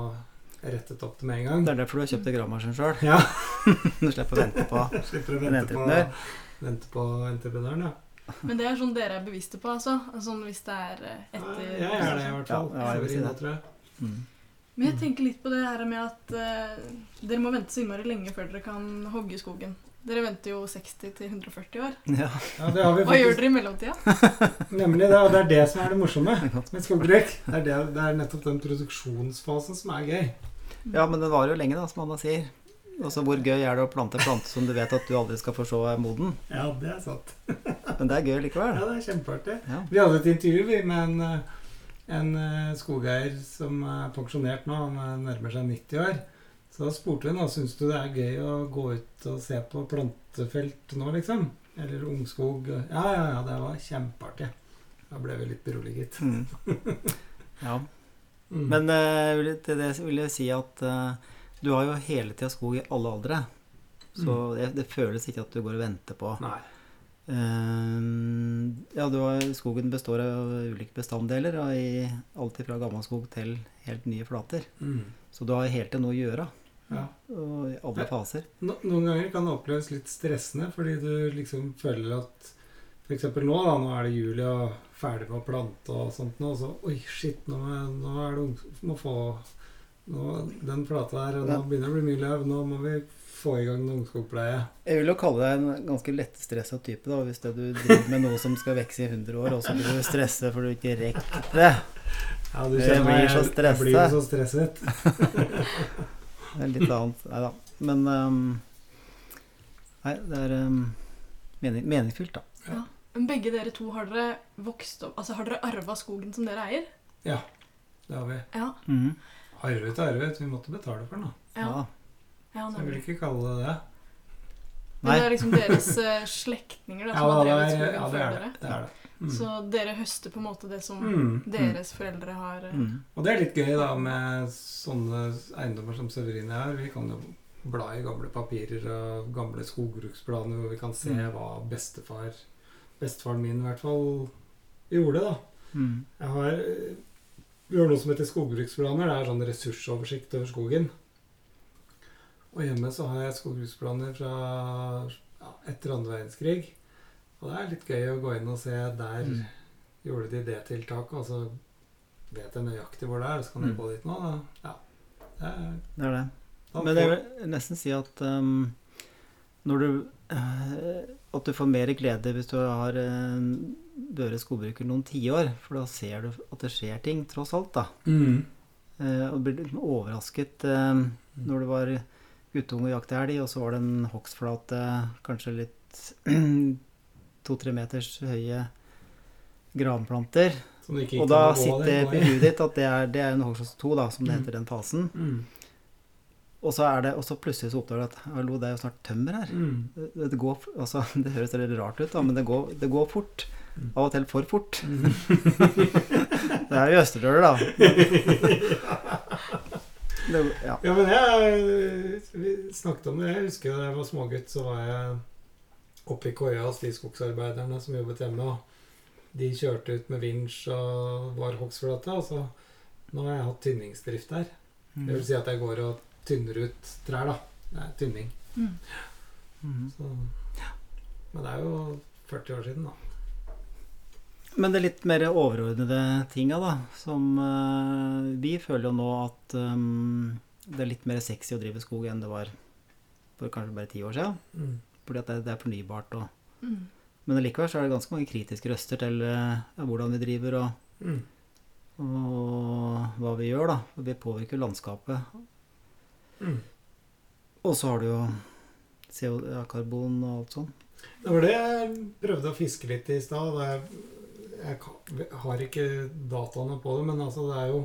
rettet opp det med en gang. Det er derfor du har kjøpt deg gravemaskin sjøl. Ja. Du slipper å vente på Slipper å En vente på, vente på entreprenøren, ja. Men det er sånn dere er bevisste på, altså? Sånn hvis det er etter ja, Jeg er det, i hvert fall. Ja, ja, jeg vil si det. tror jeg. mm. Men jeg tenker litt på det her med at uh, dere må vente så innmari lenge før dere kan hogge skogen. Dere venter jo 60 til 140 år. Ja. Ja, det har vi Hva gjør dere i mellomtida? Nemlig det, og det er det som er det morsomme med skogbruk. Det er, det, det er nettopp den produksjonsfasen som er gøy. ja, men det varer jo lenge, da, som Anna sier. Altså, Hvor gøy er det å plante plante som du vet at du aldri skal få se er moden? Ja, det er sant. Men det er gøy likevel. Ja, det er kjempeartig. Ja. Vi hadde et intervju vi, med en, eh, en eh, skogeier som er pensjonert nå. Han er nærmer seg 90 år. Så da spurte vi da, syns du det er gøy å gå ut og se på plantefelt nå, liksom. Eller ungskog. Ja, ja, ja, det var kjempeartig. Da ble vi litt beroliget. Mm. ja. Mm. Men uh, til det vil jeg si at uh, du har jo hele tida skog i alle aldre. Så Mm. det, det føles ikke at du går og venter på Nei. Uh, ja, du har, skogen består av ulike bestanddeler, og i alt fra gammel skog til helt nye flater. Mm. Så du har helt til noe å gjøre, Ja. og i alle faser. No, noen ganger kan det oppleves litt stressende, fordi du liksom føler at F.eks. nå, da, nå er det juli og ferdig med å plante og sånt nå, så Oi, shit, nå, nå er det ung... Må få nå, Den plata der, og nå begynner det å bli mye løv. Nå må vi få i gang noen ungskogpleie. Jeg vil jo kalle deg en ganske lettstressa type, da, hvis det du driver med noe som skal vekse i 100 år, og så blir du stressa for du ikke rekker det. Ja, du kjenner jeg, blir så jeg- Jeg blir jo så stresset. Det er litt annet. Nei da. Men um, Nei, det er um, mening, meningsfylt, da. Men begge dere to, har dere vokst opp Altså, har dere arva skogen som dere eier? Ja, det har vi. Ja. Mhm. Arvet og arvet. Vi måtte betale for den, da. Ja, Ja. ja Så jeg vil ikke kalle det det. Men det er liksom deres eh, slektninger da, Ja, har drevet skogen ja, det er det. dere. det, er det. Mm. Så dere høster på en måte det som Mm. deres foreldre har eh, Mhm. Og det er litt gøy da med sånne eiendommer som Severine har. Vi kan jo bla i gamle papirer og gamle skogbruksplaner hvor vi kan se Mm. hva bestefar Bestefaren min i hvert fall gjorde, da. Mhm. Jeg har, vi har noe som heter skogbruksplaner. Det er sånn ressursoversikt over skogen. Og hjemme så har jeg skogbruksplaner fra ja, etter andre verdenskrig. Og det er litt gøy å gå inn og se der Mm. gjorde de det tiltaket, og så vet jeg nøyaktig hvor det er, så kan jeg Mm. gå dit nå. Da. Ja. Det er, Det er det. Men jeg vil nesten si at um, når du uh, At du får mer glede hvis du har uh, vært skogbruker noen tiår, for da ser du at det skjer ting, tross alt, da. Mm. Uh, og blir litt overrasket uh, når du var guttunge og jakta elg, og så var det en hogstflate, kanskje litt to-tre meters høye granplanter. Og da sitter i huet ditt at det er, det er en hogst 2, da, som det Mm. heter den fasen. Mm. Og så, er det, og så plutselig så oppdager du at hallo, det er jo snart tømmer her. Mm. Det, det, går, altså, det høres litt rart ut, da, men det går, det går fort. Mm. Av og til for fort. Mm. Det er jo Østerdøler, da. Det, ja. Ja, men jeg Vi snakket om det. Jeg husker da jeg var smågutt, så var jeg oppe i koia hos de skogsarbeiderne som jobbet hjemme. og De kjørte ut med vinsj og var hogstflate. Og så nå har jeg hatt tynningsdrift der. Det vil si at jeg går og tynner ut trær, da. Det er tynning. mm. Mhm. Så. Men det er jo 40 år siden, da. Men det litt mer overordnede tinga, da, som uh, Vi føler jo nå at um, det er litt mer sexy å drive skog enn det var for kanskje bare ti år siden. Mm. Fordi at det, det er fornybart og Mm. Men allikevel så er det ganske mange kritiske røster til eh, ja, hvordan vi driver og, Mm. og hva vi gjør, da. For vi påvirker landskapet. Mm. Og så har du jo CO2-karbon og alt sånn. Det var det jeg prøvde å fiske litt i stad. og Jeg, jeg har ikke dataene på det, men altså det er jo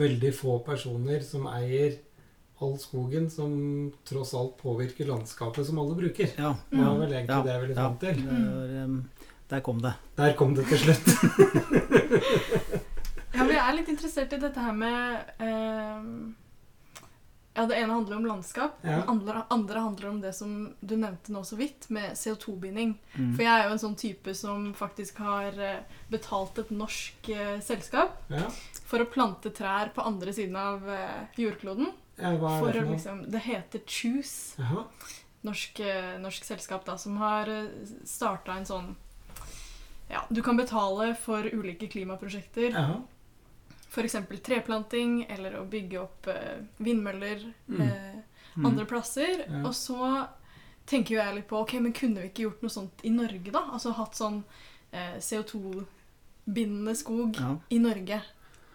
veldig få personer som eier all skogen, som tross alt påvirker landskapet som alle bruker. Ja. Det var vel egentlig Ja, det jeg ville fram til. Det var, der kom det. Der kom det til slutt. Ja, vi er litt interessert i dette her med eh, Ja, det ene handler om landskap. Ja. Det andre, andre handler om det som du nevnte nå så vidt, med CO2-binding. Mm. For jeg er jo en sånn type som faktisk har eh, betalt et norsk eh, selskap Ja. for å plante trær på andre siden av eh, jordkloden. Ja, hva er For det for liksom, det heter Choose, norsk, eh, norsk selskap, da, som har starta en sånn Ja, du kan betale for ulike klimaprosjekter. Jaha. F.eks. treplanting eller å bygge opp eh, vindmøller Mm. eh, Mm. andre plasser. Ja. Og så tenker jo jeg litt på ok, men kunne vi ikke gjort noe sånt i Norge, da? Altså hatt sånn eh, CO2-bindende skog Ja. i Norge.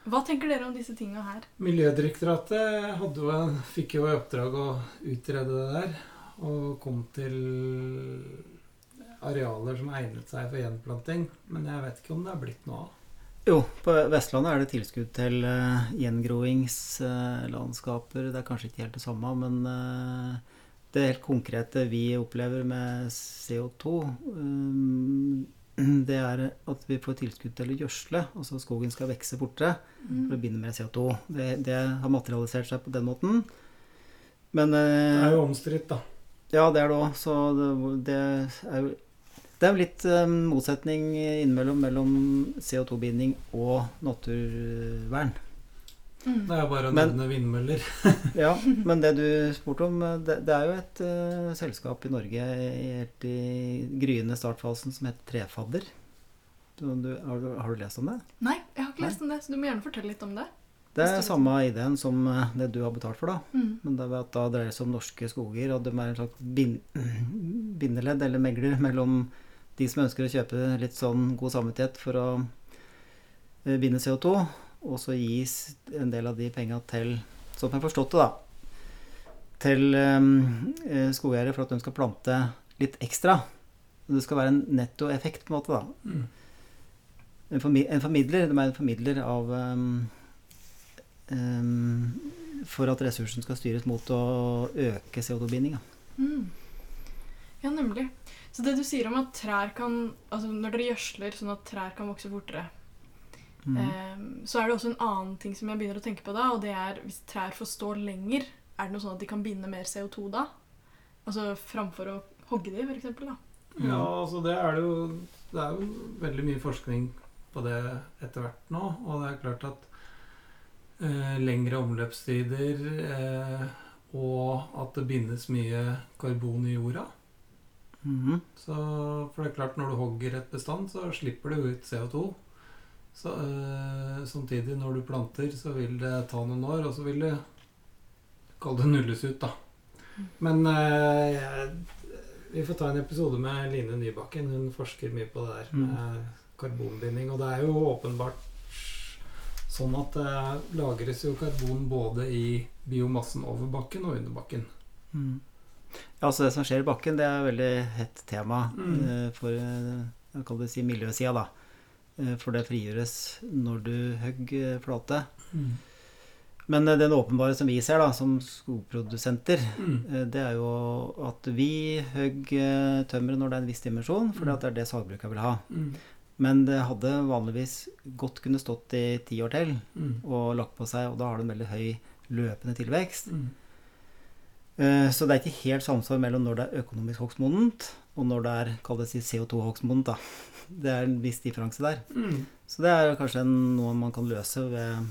Hva tenker dere om disse tinga her? Miljødirektoratet hadde jo, fikk jo i oppdrag å utrede det der, og kom til arealer som egnet seg for gjenplanting. Men jeg vet ikke om det er blitt noe av. Jo, på Vestlandet er det tilskudd til uh, gjengroingslandskaper. det er kanskje ikke helt det samme, men uh, det helt konkrete vi opplever med CO2, um, det er at vi får tilskudd til å gjødsle. Altså skogen skal vokse fortere for å binde mer CO2. Det, det har materialisert seg på den måten. Men Det eh, er jo omstridt, da. ja, det er det òg. Så det, det er jo Det er litt eh, motsetning innimellom mellom CO2-binding og naturvern. Mm. Det er jo bare å Men- nevne vindmøller. Ja, men det du spurte om, det, det er jo et uh, selskap i Norge helt i gryende startfasen som heter Trefadder. Så Du, har, du, har du lest om det? Nei, jeg har ikke Nei. lest om det, så du må gjerne fortelle litt om det. Det er samme ideen som eh, det du har betalt for, da. Mm. Men det er at da dreier det seg om norske skoger, og de er en slags bin bindeledd eller megler mellom de som ønsker å kjøpe litt sånn god samvittighet for å eh, binde CO2, og så gis en del av de penga til, sånn jeg har forstått det, da, til eh, skogeiere for at de skal plante litt ekstra. Det skal være en nettoeffekt, på en måte, da. Mm. En, formi en formidler, de er en formidler av um, um, For at ressursen skal styres mot å øke CO2-bindinga. Mm. Ja, nemlig. Så det du sier om at trær kan Altså når dere gjødsler sånn at trær kan vokse fortere, Mm. Um, så er det også en annen ting som jeg begynner å tenke på da, og det er hvis trær får stå lenger, er det noe sånn at de kan binde mer CO2 da? Altså framfor å hogge de, eksempel, da. Ja, altså det er det jo Det er jo veldig mye forskning på det etter hvert nå. Og det er klart at eh, lengre omløpstider eh, og at det bindes mye karbon i jorda. Mhm. Så for det er klart når du hogger et bestand, så slipper du ut CO2. Så, øh, samtidig, når du planter, så vil det ta noen år, og så vil det Kall det nulles ut, da. Men øh, jeg, vi får ta en episode med Line Nybakken. Hun forsker mye på det der med karbonbinding. Og det er jo åpenbart sånn at det lagres jo karbon både i biomassen over bakken og under bakken. Mm. Ja, altså det som skjer i bakken, det er et veldig hett tema Mm. eh, for eh, jeg kan si miljøsida, da. Eh, For det frigjøres når du hogger flate. Men eh, den åpenbare som vi ser, da, som skogprodusenter, Mm. eh, det er jo at vi hogger tømmeret når det er en viss dimensjon, for Mm. det er det sagbruka vil ha. Mm. Men det hadde vanligvis godt kunne stått i ti år til Mm. og lagt på seg, og da har det en veldig høy løpende tilvekst. Mm. Eh, Så det er ikke helt samsvar mellom når det er økonomisk hogstmodent, og når det er kall CO2-hogstmodent. da. Det er en viss differanse der. Mm. Så det er kanskje noe man kan løse ved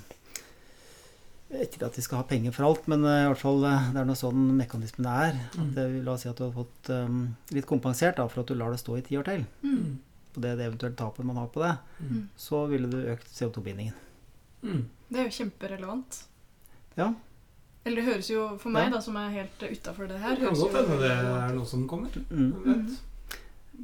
Ikke at vi skal ha penger for alt, men eh, i hvert fall eh, det er noe sånn mekanismen er. Mm. At det, la oss si at du har fått um, litt kompensert da, for at du lar det stå i ti år til. Mm. På det, det eventuelle tapet man har på det, Mm. så ville du økt CO2-bindingen. Mm. Det er jo kjemperelevant. Ja. Eller det høres jo for meg, Ja. da, som er helt utafor det her Det kan godt hende det er noe som kommer. Mm. Vet.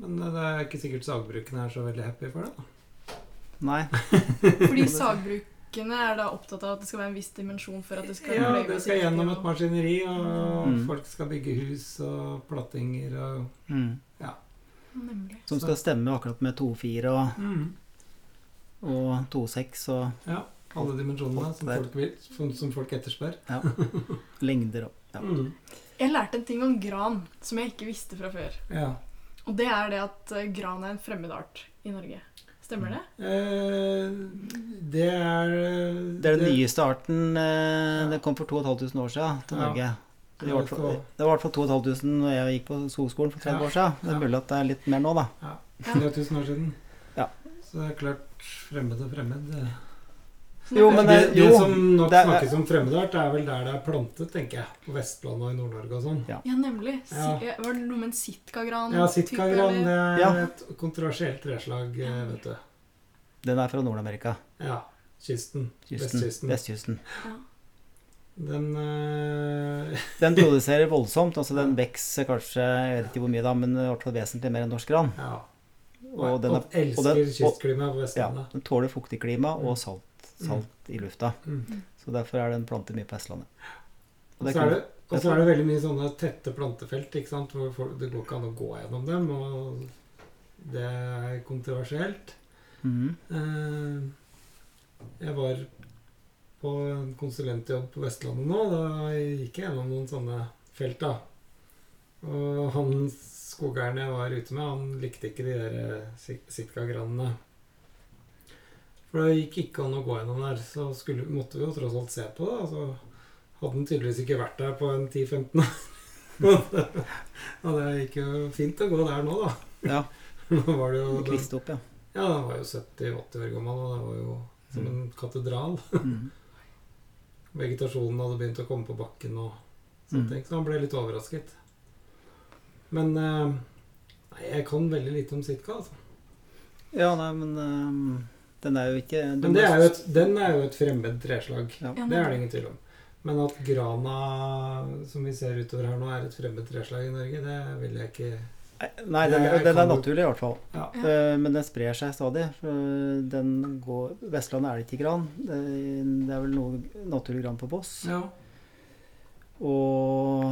Men eh, det er ikke sikkert sagbrukene er så veldig happy for det. da. Nei. Fordi sagbrukene er da opptatt av at det skal være en viss dimensjon for at det skal Ja, det skal gjennom et maskineri, og Mm. folk skal bygge hus og plattinger og Mm. Nemlig. Som skal stemme akkurat med 2-4 og, mm. og 2,6 og Ja. Alle dimensjonene som folk vil, som, som folk etterspør. lengder og ja. Mm. Jeg lærte en ting om gran som jeg ikke visste fra før. Ja. Og det er det at eh, gran er en fremmed art i Norge. Stemmer det? Eh, det er Det er den nyeste arten. Eh, det kom for 2500 år siden til Norge. Det, Ja, var i hvert fall- det var i hvert fall 2500 når jeg gikk på skogskolen for 30 Ja. år siden. Det er Ja. mulig at det er litt mer nå, da. Ja. 3000 år siden. Ja. Så det er klart fremmed og fremmed. Jo, men det, det- det som nok det snakkes om fremmedart, er vel der det er plantet, tenker jeg. På Vestlandet og i Nord-Norge og sånn. Ja, nemlig. Ja. Var det noe med en sitkagran? Ja, type, sitkagran det er Ja. et kontroversielt treslag, eh, vet du. Den er fra Nord-Amerika. Ja. Kysten. Kysten. Vestkysten. Vestkysten. Ja. Den eh, Den produserer voldsomt. altså Den vokser kanskje jeg vet ikke hvor mye da, men i hvert fall vesentlig mer enn norsk gran. Ja. Og den, er, og elsker kystklimaet på ja, den tåler fuktig klima og salt, salt i lufta. Mm. Så derfor er den plantet mye på Vestlandet. Og det så er det, og så er det veldig mye sånne tette plantefelt ikke sant? hvor folk, det går ikke an å gå gjennom dem. Og det er kontroversielt. Mm. Eh, Jeg var på en konsulentjobb på Vestlandet nå. Da gikk jeg gjennom noen sånne felt. da. Og han skogeieren jeg var ute med, han likte ikke de der sitkagranene. For det gikk ikke an å gå gjennom der. Så skulle, måtte vi jo tross alt se på det. Altså, hadde den tydeligvis ikke vært der på en 10-15 år. Og det gikk jo fint å gå der nå, da. Ja. Nå var det jo den, Kviste opp, ja. Ja, den var jo 70-80 år gammel, og det var jo som en katedral. Mm. Vegetasjonen hadde begynt å komme på bakken og sånne Mm. ting, så han ble litt overrasket. Men eh, jeg kan veldig lite om Sitka, altså. Ja, nei, men ehm, den er jo ikke Men det er jo et, den er jo et fremmed treslag. ja. Det er det ingen tvil om. Men at grana, som vi ser utover her nå, er et fremmed treslag i Norge, det vil jeg ikke Nei, den, Det den er naturlig i hvert fall. Ja. Ja. Eh, Men den sprer seg stadig. Den går, Vestlandet er det ikke gran. Det, det er vel noe naturlig gran på Voss. Ja, Og,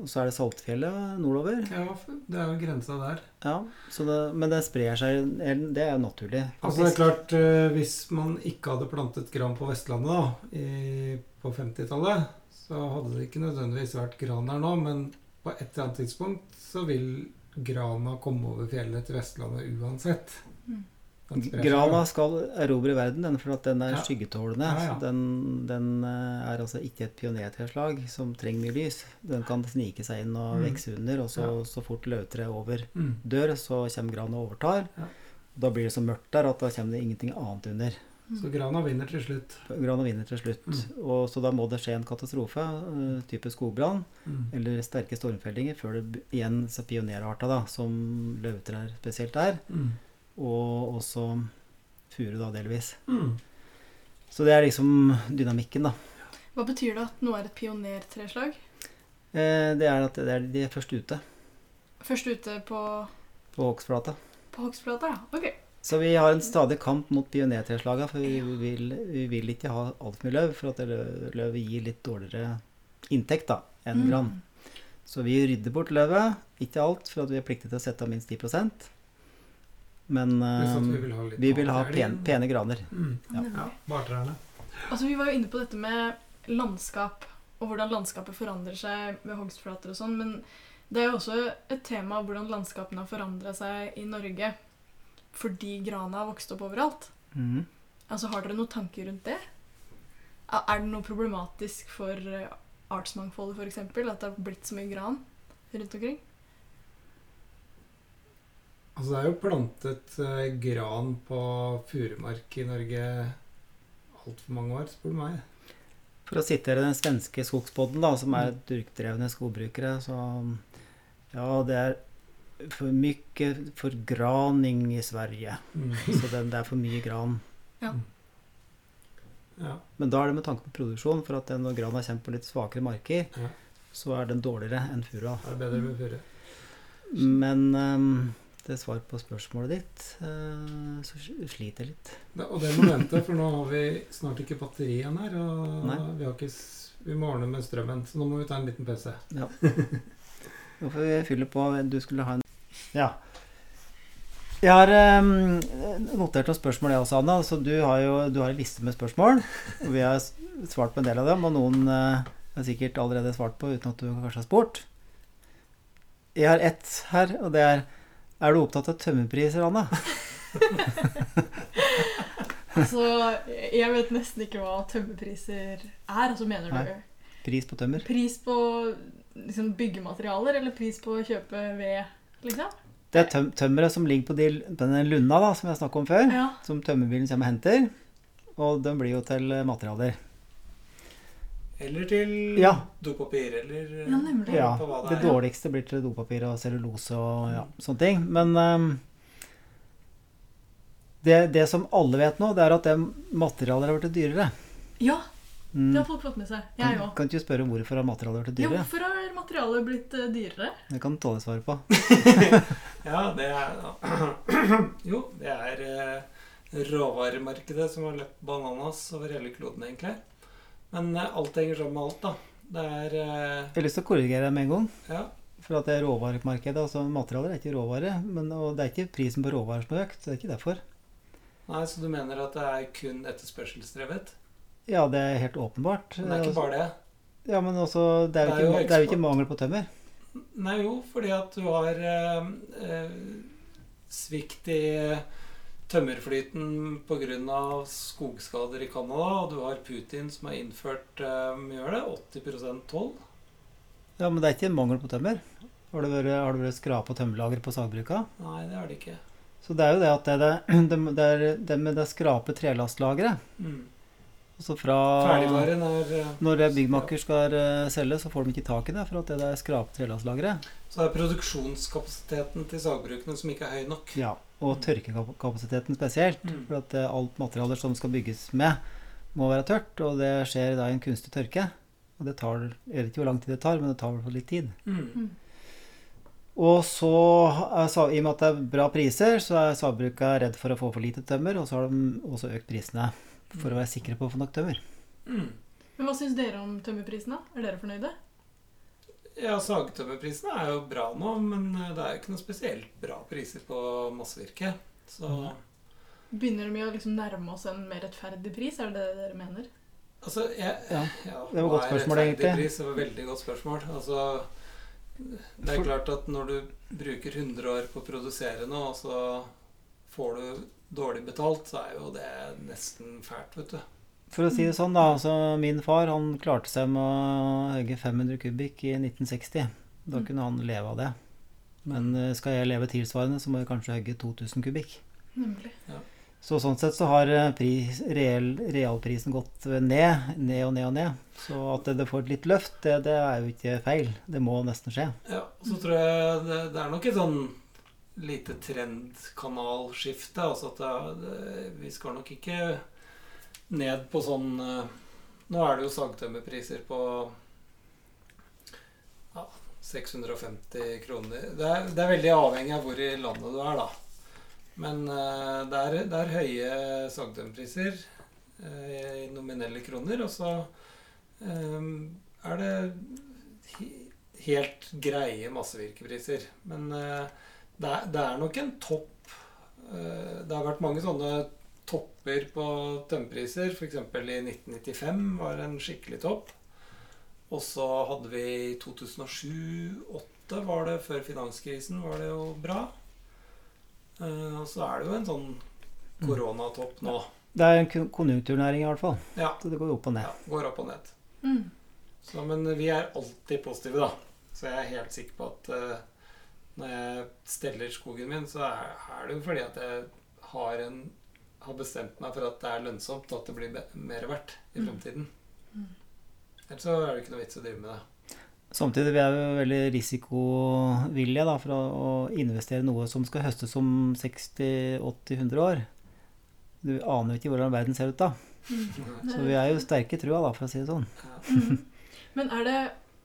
og så er det Saltfjellet nordover. ja det er jo grensa der. Ja, så det, Men det sprer seg Det er jo naturlig. Altså det er klart, eh, Hvis man ikke hadde plantet gran på Vestlandet da, i, på 50-tallet, så hadde det ikke nødvendigvis vært gran der nå, men på et eller annet tidspunkt så vil grana komme over fjellet til Vestlandet uansett. Mm. Grana skal erobre verden, den, for at den er Ja. skyggetålende. Ja, ja. Den, den eh, er altså ikke et pionertreslag som trenger mye lys. Den kan snike seg inn og Mm. vokse under, og så, så fort løvtreet over Mm. dør, så kommer grana og overtar. Da blir det så mørkt der at da kommer det ingenting annet under. Så grana vinner til slutt. Grana vinner til slutt. Mm. Og så da må det skje en katastrofe, eh, type skogbrann, Mm. eller sterke stormfellinger, før det igjen så pionerarter, da, som løvtrær spesielt er, Mm. Og også furu, da, delvis. Mm. Så det er liksom dynamikken, da. Hva betyr det at noe er et pionertreslag? Eh, det er at det er de er først ute Først ute på, på hogstflata. på hogstflata, ja. Ok. Så vi har en stadig kamp mot pionertreslaga, for vi vil, vi vil ikke ha altfor mye løv, for at løv løvet gir litt dårligere inntekt da, enn Mm. gran. Så vi rydder bort løvet, ikke alt, for at vi er pliktige til å sette av minst 10 Men uh, vi vil ha vi vil ha pen, pene graner. Mm. Ja. Ja, bartrærne. Altså, vi var jo inne på dette med landskap, og hvordan landskapet forandrer seg ved hogstflater og sånn, men det er jo også et tema hvordan landskapene har forandra seg i Norge fordi grana har vokst opp overalt. Mm. Altså, Har dere noen tanker rundt det? Er er det noe problematisk for eh, artsmangfoldet, f.eks., at det har blitt så mye gran rundt omkring? Altså det er jo plantet eh, gran på furumark i Norge altfor mange år, spør du meg. For å sitere den svenske skogspodden, da, som er durkdrevne skogbrukere, så Ja, det er for mye forgraning i Sverige. Mm. Så det, det er for mye gran. Ja. Men da er det med tanke på produksjon, for at når grana kommer på litt svakere marker, Ja. så er den dårligere enn furua. Det er bedre med furu. Men ehm, det er svar på spørsmålet ditt, eh, så sliter jeg litt. Da- Og det må vente, for nå har vi snart ikke batteri igjen her. Og Nei. vi, har ikke, vi må ordne med strømmen, så nå må vi ta en liten pause. Nå får vi fylle på. Du skulle ha en Ja. Jeg har um, notert noen spørsmål, jeg også, Anna. Så du har jo du har en liste med spørsmål. Og vi har svart på en del av dem, og noen uh, har sikkert allerede svart på uten at du kanskje har spurt. Jeg har ett her, og det er Er du opptatt av tømmerpriser, Anna? Altså, jeg vet nesten ikke hva tømmerpriser er. Altså, mener Nei. du Pris på tømmer? pris på liksom, byggematerialer, eller pris på å kjøpe ved, liksom? Det er tøm tømmeret som ligger på de, denne lunda da, som jeg snakket om før. Ja. Som tømmerbilen kommer og henter. Og den blir jo til eh, materialer. Eller til Ja. dopapir, eller eh, Ja, nemlig. Ja, på hva det det er. dårligste blir til dopapir og cellulose og ja, sånne ting. Men um, det, det som alle vet nå, det er at det materialet har blitt dyrere. ja, Mm. det har folk fått med seg. Jeg Kan, òg. kan ikke du spørre hvorfor har materialet blitt Ja, dyrere? hvorfor har materialet blitt eh, dyrere? Det kan Tåle svare på. Ja, det er Jo, det er eh, råvaremarkedet som har løpt bananas over hele kloden, egentlig. Men eh, alt henger sammen med alt, da. Det er eh, Jeg har lyst til å korrigere deg med en gang. Ja. For at det er råvaremarkedet. altså Materialer er ikke råvare. Men, og det er ikke prisen på råvarer som har økt. Det er ikke derfor. Nei, så du mener at det er kun etterspørselsdrevet? Ja, det er helt åpenbart. Men det er ikke bare det. Ja, men også, det er Det er jo ikke, det er jo ikke mangel på tømmer. Nei, jo, fordi at du har eh, eh, svikt i tømmerflyten pga. skogskader i Canada, og du har Putin som har innført eh, gjør det, 80 toll. Ja, men det er ikke en mangel på tømmer. Har det vært, har det vært skrap- og tømmerlager på sagbruka? Nei, det er det ikke. Så det er jo det at det, det, det, er det med det skrape trelastlageret Mm. Altså fra eh, Når byggmakker byggmaker skal eh, selge, så får de ikke tak i det, for at det er skrape trelastlageret. Så det er produksjonskapasiteten til sagbrukene som ikke er høy nok. Ja, og tørkekapasiteten spesielt. Mm. For at eh, alt materialer som skal bygges med, må være tørt, og det skjer da i en kunstig tørke. Og det tar Jeg vet ikke hvor lang tid det tar, men det tar i hvert fall litt tid. Mm. Og så, altså, i og med at det er bra priser, så er sagbruka redd for å få for lite tømmer, og så har de også økt prisene for å være sikre på å få nok tømmer. Mm. Men hva syns dere om tømmerprisene? Er dere fornøyde? Ja, sagtømmerprisene er jo bra nå, men eh, det er jo ikke noe spesielt bra priser på massevirke. Så Begynner vi å liksom nærme oss en mer rettferdig pris? Er det det dere mener? altså jeg, Ja, ja, det var et godt spørsmål, egentlig. Pris? Det var et veldig godt spørsmål. Altså, det er klart at når du bruker 100 år på å produsere noe, og så får du dårlig betalt, så er jo det nesten fælt, vet du. For å si det sånn, da. Altså, min far han klarte seg med å hogge 500 kubikk i 1960. Da Mm. kunne han leve av det. Men eh, skal jeg leve tilsvarende, så må jeg kanskje hogge 2000 kubikk. Nemlig. Så sånn sett så har eh, pris, real, realprisen gått ned, ned og ned og ned. Så at det, det får et litt løft, det, det er jo ikke feil. Det må nesten skje. Ja, så tror jeg det, det er nok et sånn lite trendkanalskifte. Altså at det, det, vi skal nok ikke ned på sånn eh, Nå er det jo sagtømmerpriser på ja, 650 kroner. Det er, det er veldig avhengig av hvor i landet du er, da. Men eh, det, er, det er høye sagtømmerpriser eh, i nominelle kroner. Og så er det helt greie massevirkepriser. Men det, er, det er nok en topp Det har vært mange sånne topper på tømmerpriser. F.eks. i 1995 var en skikkelig topp. Og så hadde vi i 2007-2008, var det før finanskrisen, var det jo bra. Eh, og så er det jo en sånn koronatopp nå. Det er en konjunkturnæring i hvert fall. Ja, Så det går opp og ned. ja går opp og ned. Mm. Så, men vi er alltid positive, da. Så jeg er helt sikker på at uh, når jeg steller skogen min, så er, er det jo fordi at jeg har, en, har bestemt meg for at det er lønnsomt, og at det blir mer verdt i Mm. fremtiden. Mm. Ellers så er det ikke noe vits å drive med det. Samtidig vi er vi jo veldig risikovillige da, for å, investere noe som skal høstes om 60-80-100 år. Du aner ikke hvordan verden ser ut da. Mm. Så vi er jo sterke i trua, da, for å si det sånn. Ja. Mm. Men er det,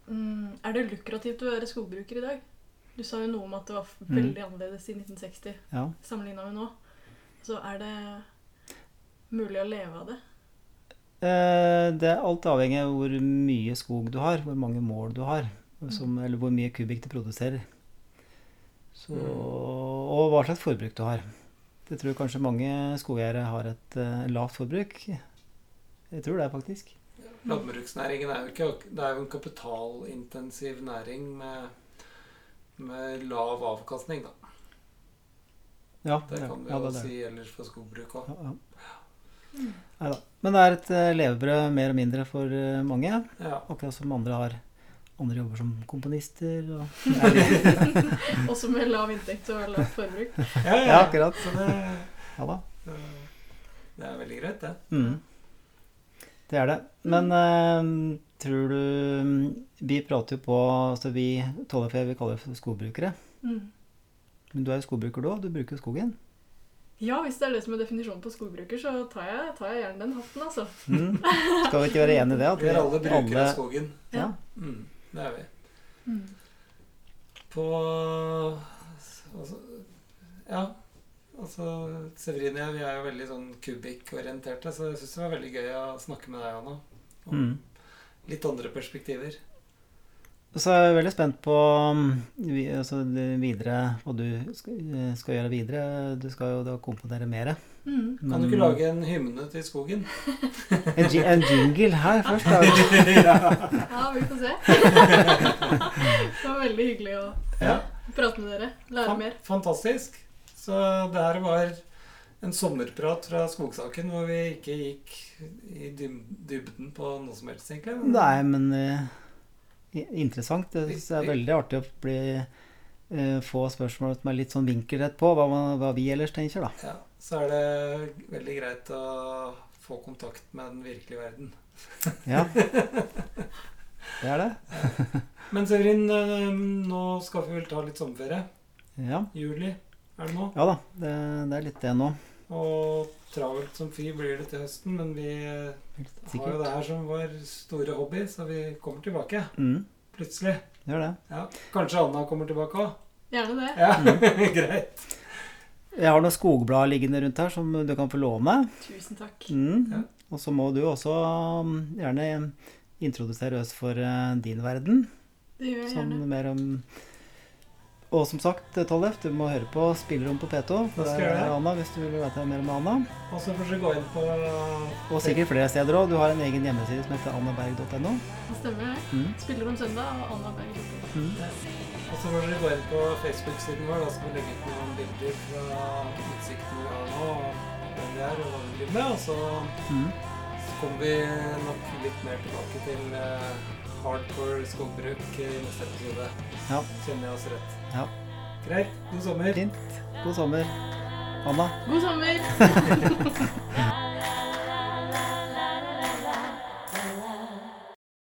mm, er det lukrativt å være skogbruker i dag? Du sa jo noe om at det var veldig annerledes i 1960 Ja. sammenligna med nå. Så er det mulig å leve av det? Eh, Det er alt avhengig av hvor mye skog du har, hvor mange mål du har, som, eller hvor mye kubikk du produserer. Så, og hva slags forbruk du har. Det tror kanskje mange skogeiere har et uh, lavt forbruk. Jeg tror det, faktisk. Landbruksnæringen er jo ikke Det er jo en kapitalintensiv næring med, med lav avkastning, da. Ja, Det kan vi ja, det jo det. si ellers for skogbruk òg. Ja, ja. Mm. Neida. Men det er et eh, levebrød mer og mindre for eh, mange. Ja. Akkurat som andre har andre jobber som komponister. Og, Også med lav inntekt og lavt forbruk. Ja, ja, akkurat. Så det, Ja da. det er veldig greit, det. Mm. Det er det. Men eh, tror du Vi prater jo på altså Vi Tollefjell vi kaller det skogbrukere. Mm. Men du er jo skogbruker du òg. Du bruker jo skogen. Ja, hvis det er det som er definisjonen på skogbruker, så tar jeg, tar jeg gjerne den hatten, altså. Mm. Skal vi ikke være enig i det? At Vi er alle brukere alle- av skogen. Ja. Mm, det er vi. Mm. På altså, Ja. Altså, Severin og jeg vi er jo veldig sånn kubikk-orienterte, så jeg syns det var veldig gøy å snakke med deg, Anna. Om Mm. litt andre perspektiver. Så er jeg veldig spent på um, altså, videre, hva du skal, eh, skal gjøre videre. Du skal jo da komponere mer. Mm. Kan du ikke lage en hymne til skogen? en, en jingle her først? Da. Ja, vi får se. det var veldig hyggelig å Ja. prate med dere. Lære mer. Fantastisk. Så det her var en sommerprat fra skogsaken hvor vi ikke gikk i dybden på noe som helst, egentlig. Nei, men eh, interessant. Det er veldig artig å bli eh, få spørsmål som er litt sånn vinkelrett på hva, man, hva vi ellers tenker, da. Ja, så er det veldig greit å få kontakt med den virkelige verden. Ja. Det er det. Men Severin, eh, nå skal vi vel ta litt sommerferie. Ja, Juli er det nå. ja da. Det, det er litt det nå. Og travelt som fy blir det til høsten, men vi har jo det her som vår store hobby, så vi kommer tilbake. Mm, Plutselig. gjør det. Ja. Kanskje Anna kommer tilbake òg? Gjerne det. Ja, Mm. greit. Jeg har noen skogblad liggende rundt her som du kan få låne. Tusen takk. Mm. Ja. Og så må du også um, gjerne introdusere oss for eh, din verden. Det gjør jeg Sånn gjerne. mer om Og som sagt, Tollef, du må høre på Spillerom på P2. Da Der er. Anna, hvis du vil vite mer om Anna. Og så får du gå inn på Og sikkert flere steder òg. Du har en egen hjemmeside som heter annaberg.no. Det stemmer, det. Mm. Spiller om søndag og annaberg.no. Berg. Mm. Og så får dere gå inn på Facebook-siden vår. Da skal vi legge ut noen bilder fra utsiktene vi har nå, og hvem vi er og hva vi driver med. Og så, Mm. så kommer vi nok litt mer tilbake til eh, hardcore skogbruk i neste episode. Ja. Kjenner jeg oss rett. Ja. Greit. God sommer. Fint. God sommer. Anna. God sommer!